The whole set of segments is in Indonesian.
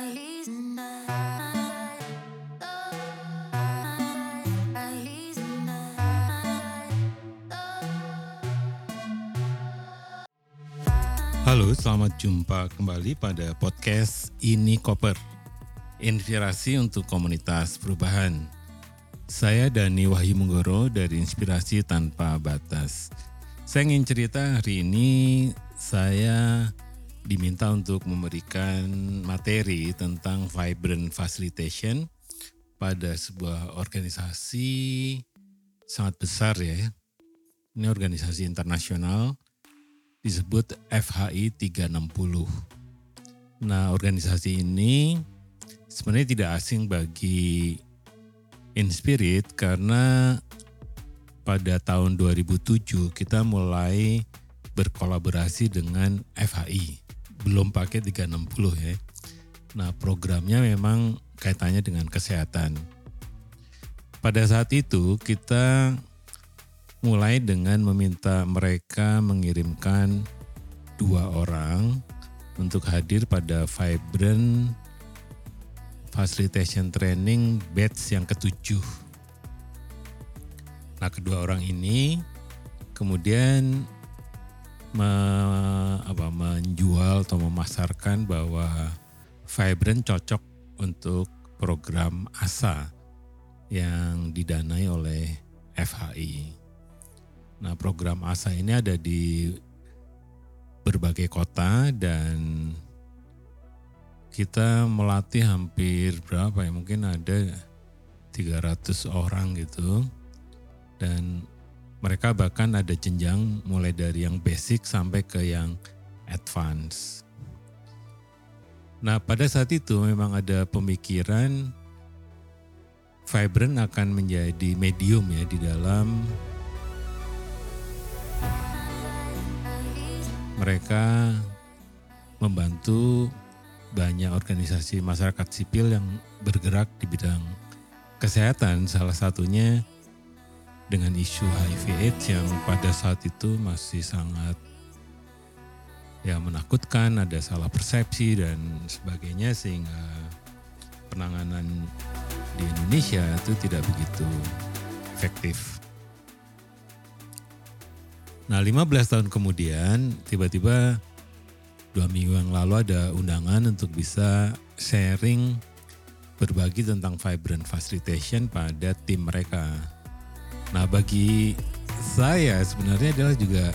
Halo, selamat jumpa kembali pada podcast Ini Koper. Inspirasi untuk komunitas perubahan. Saya Dani Wahyu Munggoro dari Inspirasi Tanpa Batas. Saya ingin cerita hari ini saya diminta untuk memberikan materi tentang vibrant facilitation pada sebuah organisasi sangat besar ya. Ini organisasi internasional disebut FHI 360. Nah, organisasi ini sebenarnya tidak asing bagi Inspirit karena pada tahun 2007 kita mulai berkolaborasi dengan FHI. Belum pakai 360 ya. Nah, programnya memang kaitannya dengan kesehatan. Pada saat itu kita mulai dengan meminta mereka mengirimkan dua orang untuk hadir pada Vibrant Facilitation Training batch yang ketujuh. Nah kedua orang ini kemudian me, apa, menjual atau memasarkan bahwa Vibrant cocok untuk program ASA yang didanai oleh FHI. Nah, program ASA ini ada di berbagai kota dan kita melatih hampir berapa ya? Mungkin ada 300 orang gitu. Dan mereka bahkan ada jenjang mulai dari yang basic sampai ke yang advance. Nah, pada saat itu memang ada pemikiran Vibrant akan menjadi medium ya di dalam mereka membantu banyak organisasi masyarakat sipil yang bergerak di bidang kesehatan salah satunya dengan isu HIV AIDS yang pada saat itu masih sangat ya menakutkan, ada salah persepsi dan sebagainya sehingga penanganan di Indonesia itu tidak begitu efektif. Nah 15 tahun kemudian tiba-tiba dua minggu yang lalu ada undangan untuk bisa sharing berbagi tentang vibrant facilitation pada tim mereka. Nah bagi saya sebenarnya adalah juga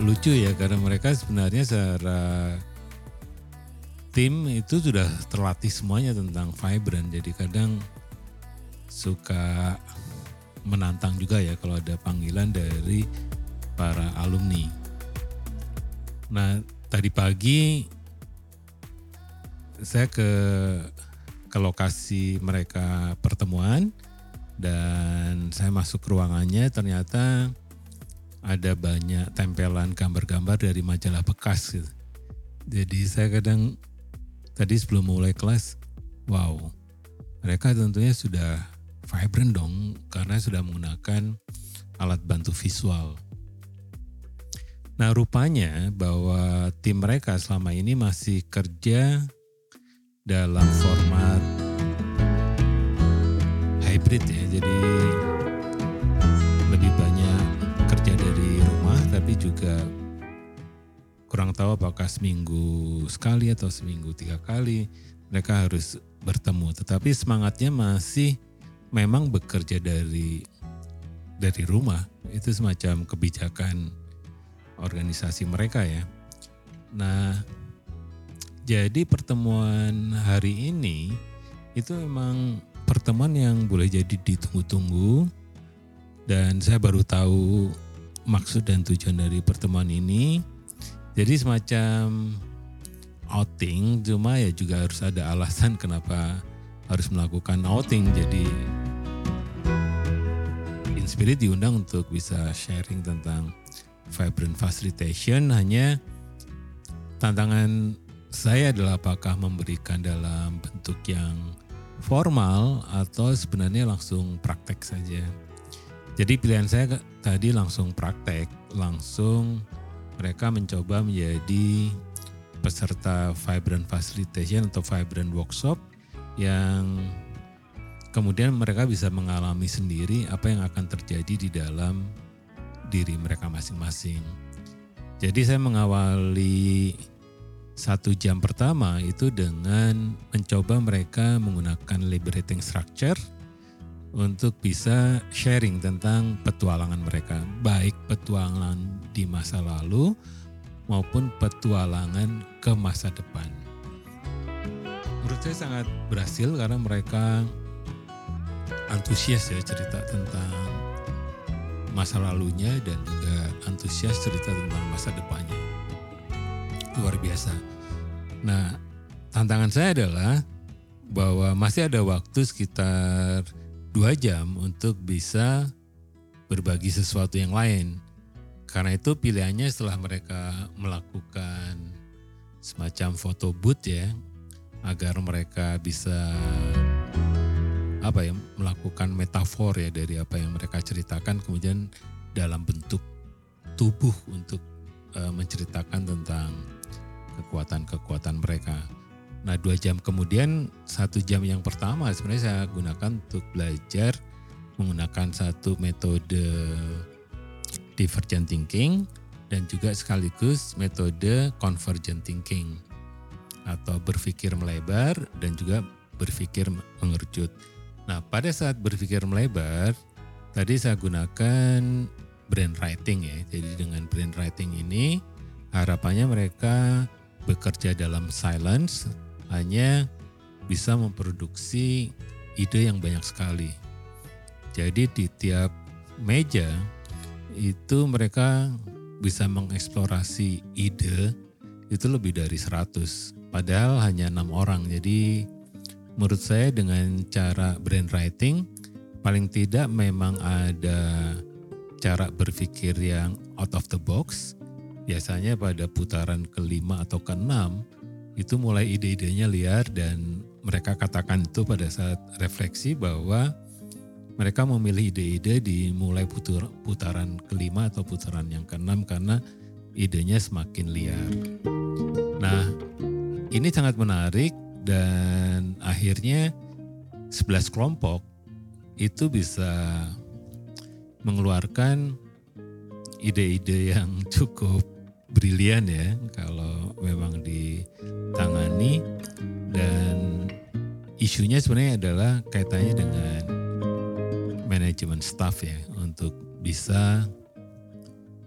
lucu ya karena mereka sebenarnya secara tim itu sudah terlatih semuanya tentang vibrant jadi kadang suka menantang juga ya kalau ada panggilan dari para alumni. Nah, tadi pagi saya ke ke lokasi mereka pertemuan dan saya masuk ruangannya ternyata ada banyak tempelan gambar-gambar dari majalah bekas gitu. Jadi saya kadang tadi sebelum mulai kelas, wow, mereka tentunya sudah vibrant dong karena sudah menggunakan alat bantu visual. Nah rupanya bahwa tim mereka selama ini masih kerja dalam format hybrid ya. Jadi lebih banyak kerja dari rumah tapi juga kurang tahu apakah seminggu sekali atau seminggu tiga kali mereka harus bertemu. Tetapi semangatnya masih memang bekerja dari dari rumah. Itu semacam kebijakan organisasi mereka ya. Nah, jadi pertemuan hari ini itu memang pertemuan yang boleh jadi ditunggu-tunggu dan saya baru tahu maksud dan tujuan dari pertemuan ini. Jadi semacam outing, cuma ya juga harus ada alasan kenapa harus melakukan outing. Jadi Inspirit diundang untuk bisa sharing tentang vibrant facilitation hanya tantangan saya adalah apakah memberikan dalam bentuk yang formal atau sebenarnya langsung praktek saja. Jadi pilihan saya tadi langsung praktek, langsung mereka mencoba menjadi peserta Vibrant Facilitation atau Vibrant Workshop yang kemudian mereka bisa mengalami sendiri apa yang akan terjadi di dalam diri mereka masing-masing. Jadi saya mengawali satu jam pertama itu dengan mencoba mereka menggunakan liberating structure untuk bisa sharing tentang petualangan mereka, baik petualangan di masa lalu maupun petualangan ke masa depan. Menurut saya sangat berhasil karena mereka antusias ya cerita tentang masa lalunya dan juga antusias cerita tentang masa depannya. Luar biasa. Nah, tantangan saya adalah bahwa masih ada waktu sekitar dua jam untuk bisa berbagi sesuatu yang lain. Karena itu pilihannya setelah mereka melakukan semacam foto booth ya, agar mereka bisa apa ya melakukan metafor ya dari apa yang mereka ceritakan kemudian dalam bentuk tubuh untuk uh, menceritakan tentang kekuatan-kekuatan mereka. Nah dua jam kemudian satu jam yang pertama sebenarnya saya gunakan untuk belajar menggunakan satu metode divergent thinking dan juga sekaligus metode convergent thinking atau berpikir melebar dan juga berpikir mengerucut. Nah pada saat berpikir melebar tadi saya gunakan brain writing ya. Jadi dengan brain writing ini harapannya mereka bekerja dalam silence hanya bisa memproduksi ide yang banyak sekali. Jadi di tiap meja itu mereka bisa mengeksplorasi ide itu lebih dari 100. Padahal hanya enam orang. Jadi menurut saya dengan cara brain writing paling tidak memang ada cara berpikir yang out of the box. Biasanya pada putaran kelima atau keenam itu mulai ide-idenya liar dan mereka katakan itu pada saat refleksi bahwa mereka memilih ide-ide di mulai putar, putaran kelima atau putaran yang keenam karena idenya semakin liar. Nah, ini sangat menarik dan akhirnya 11 kelompok itu bisa mengeluarkan ide-ide yang cukup brilian ya kalau memang ditangani dan isunya sebenarnya adalah kaitannya dengan manajemen staff ya untuk bisa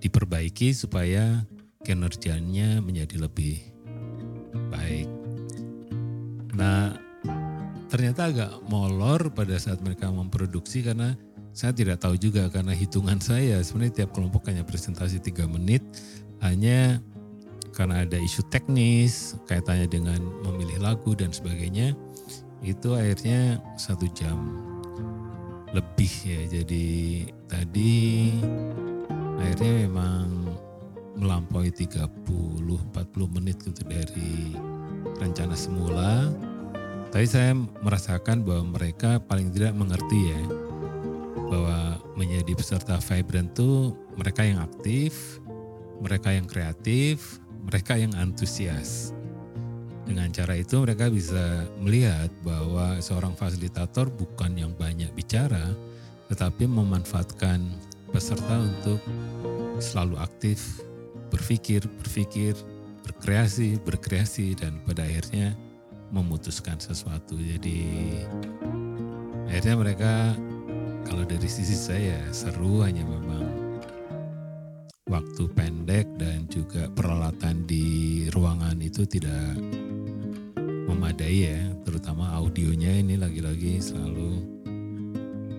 diperbaiki supaya kinerjanya menjadi lebih baik. Nah, ternyata agak molor pada saat mereka memproduksi karena saya tidak tahu juga karena hitungan saya sebenarnya tiap kelompok hanya presentasi tiga menit hanya karena ada isu teknis kaitannya dengan memilih lagu dan sebagainya itu akhirnya satu jam lebih ya. Jadi tadi akhirnya memang melampaui 30-40 menit gitu dari rencana semula. Tapi saya merasakan bahwa mereka paling tidak mengerti ya bahwa menjadi peserta Vibrant itu mereka yang aktif, mereka yang kreatif, mereka yang antusias. Dengan cara itu mereka bisa melihat bahwa seorang fasilitator bukan yang banyak bicara, tetapi memanfaatkan peserta untuk selalu aktif, berpikir, berpikir, berkreasi, berkreasi, dan pada akhirnya memutuskan sesuatu. Jadi akhirnya mereka kalau dari sisi saya seru hanya memang waktu pendek dan juga peralatan di ruangan itu tidak memadai ya, terutama audionya ini lagi-lagi selalu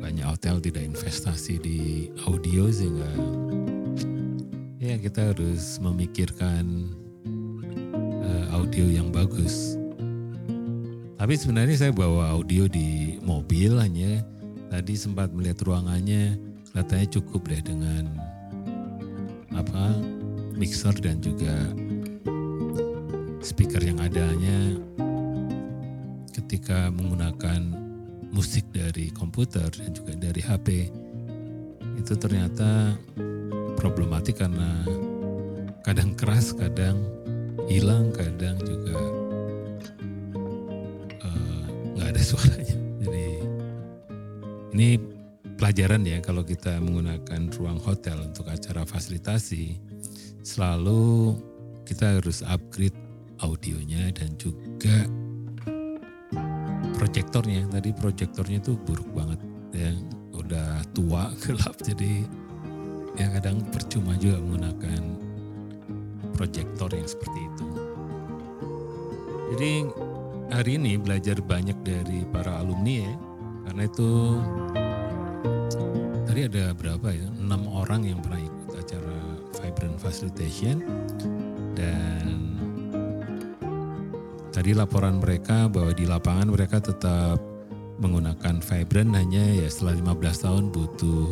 banyak hotel tidak investasi di audio sehingga ya kita harus memikirkan uh, audio yang bagus. Tapi sebenarnya saya bawa audio di mobil hanya tadi sempat melihat ruangannya kelihatannya cukup deh dengan apa mixer dan juga speaker yang adanya ketika menggunakan musik dari komputer dan juga dari HP itu ternyata problematik karena kadang keras kadang hilang, kadang juga eh, nggak uh, ada suaranya. Jadi ini pelajaran ya kalau kita menggunakan ruang hotel untuk acara fasilitasi, selalu kita harus upgrade audionya dan juga proyektornya. Tadi proyektornya itu buruk banget ya, udah tua gelap jadi ya kadang percuma juga menggunakan proyektor yang seperti itu. Jadi hari ini belajar banyak dari para alumni ya, karena itu tadi ada berapa ya, enam orang yang pernah ikut acara Vibrant Facilitation dan tadi laporan mereka bahwa di lapangan mereka tetap menggunakan Vibrant hanya ya setelah 15 tahun butuh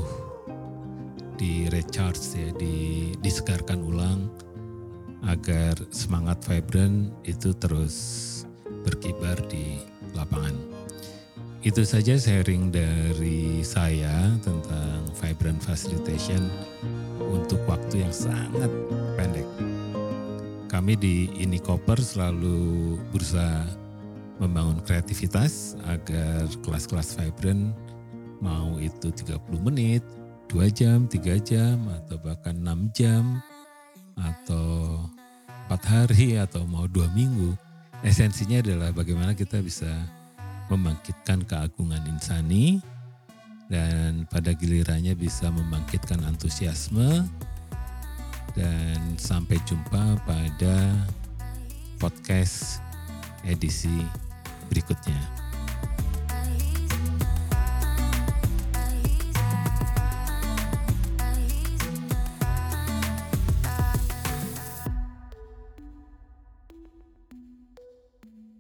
di recharge ya, di disegarkan ulang agar semangat Vibrant itu terus berkibar di lapangan. Itu saja sharing dari saya tentang Vibrant Facilitation untuk waktu yang sangat pendek. Kami di Ini Koper selalu berusaha membangun kreativitas agar kelas-kelas Vibrant mau itu 30 menit, dua jam, tiga jam, atau bahkan enam jam, atau empat hari, atau mau dua minggu. Esensinya adalah bagaimana kita bisa membangkitkan keagungan insani dan pada gilirannya bisa membangkitkan antusiasme dan sampai jumpa pada podcast edisi berikutnya.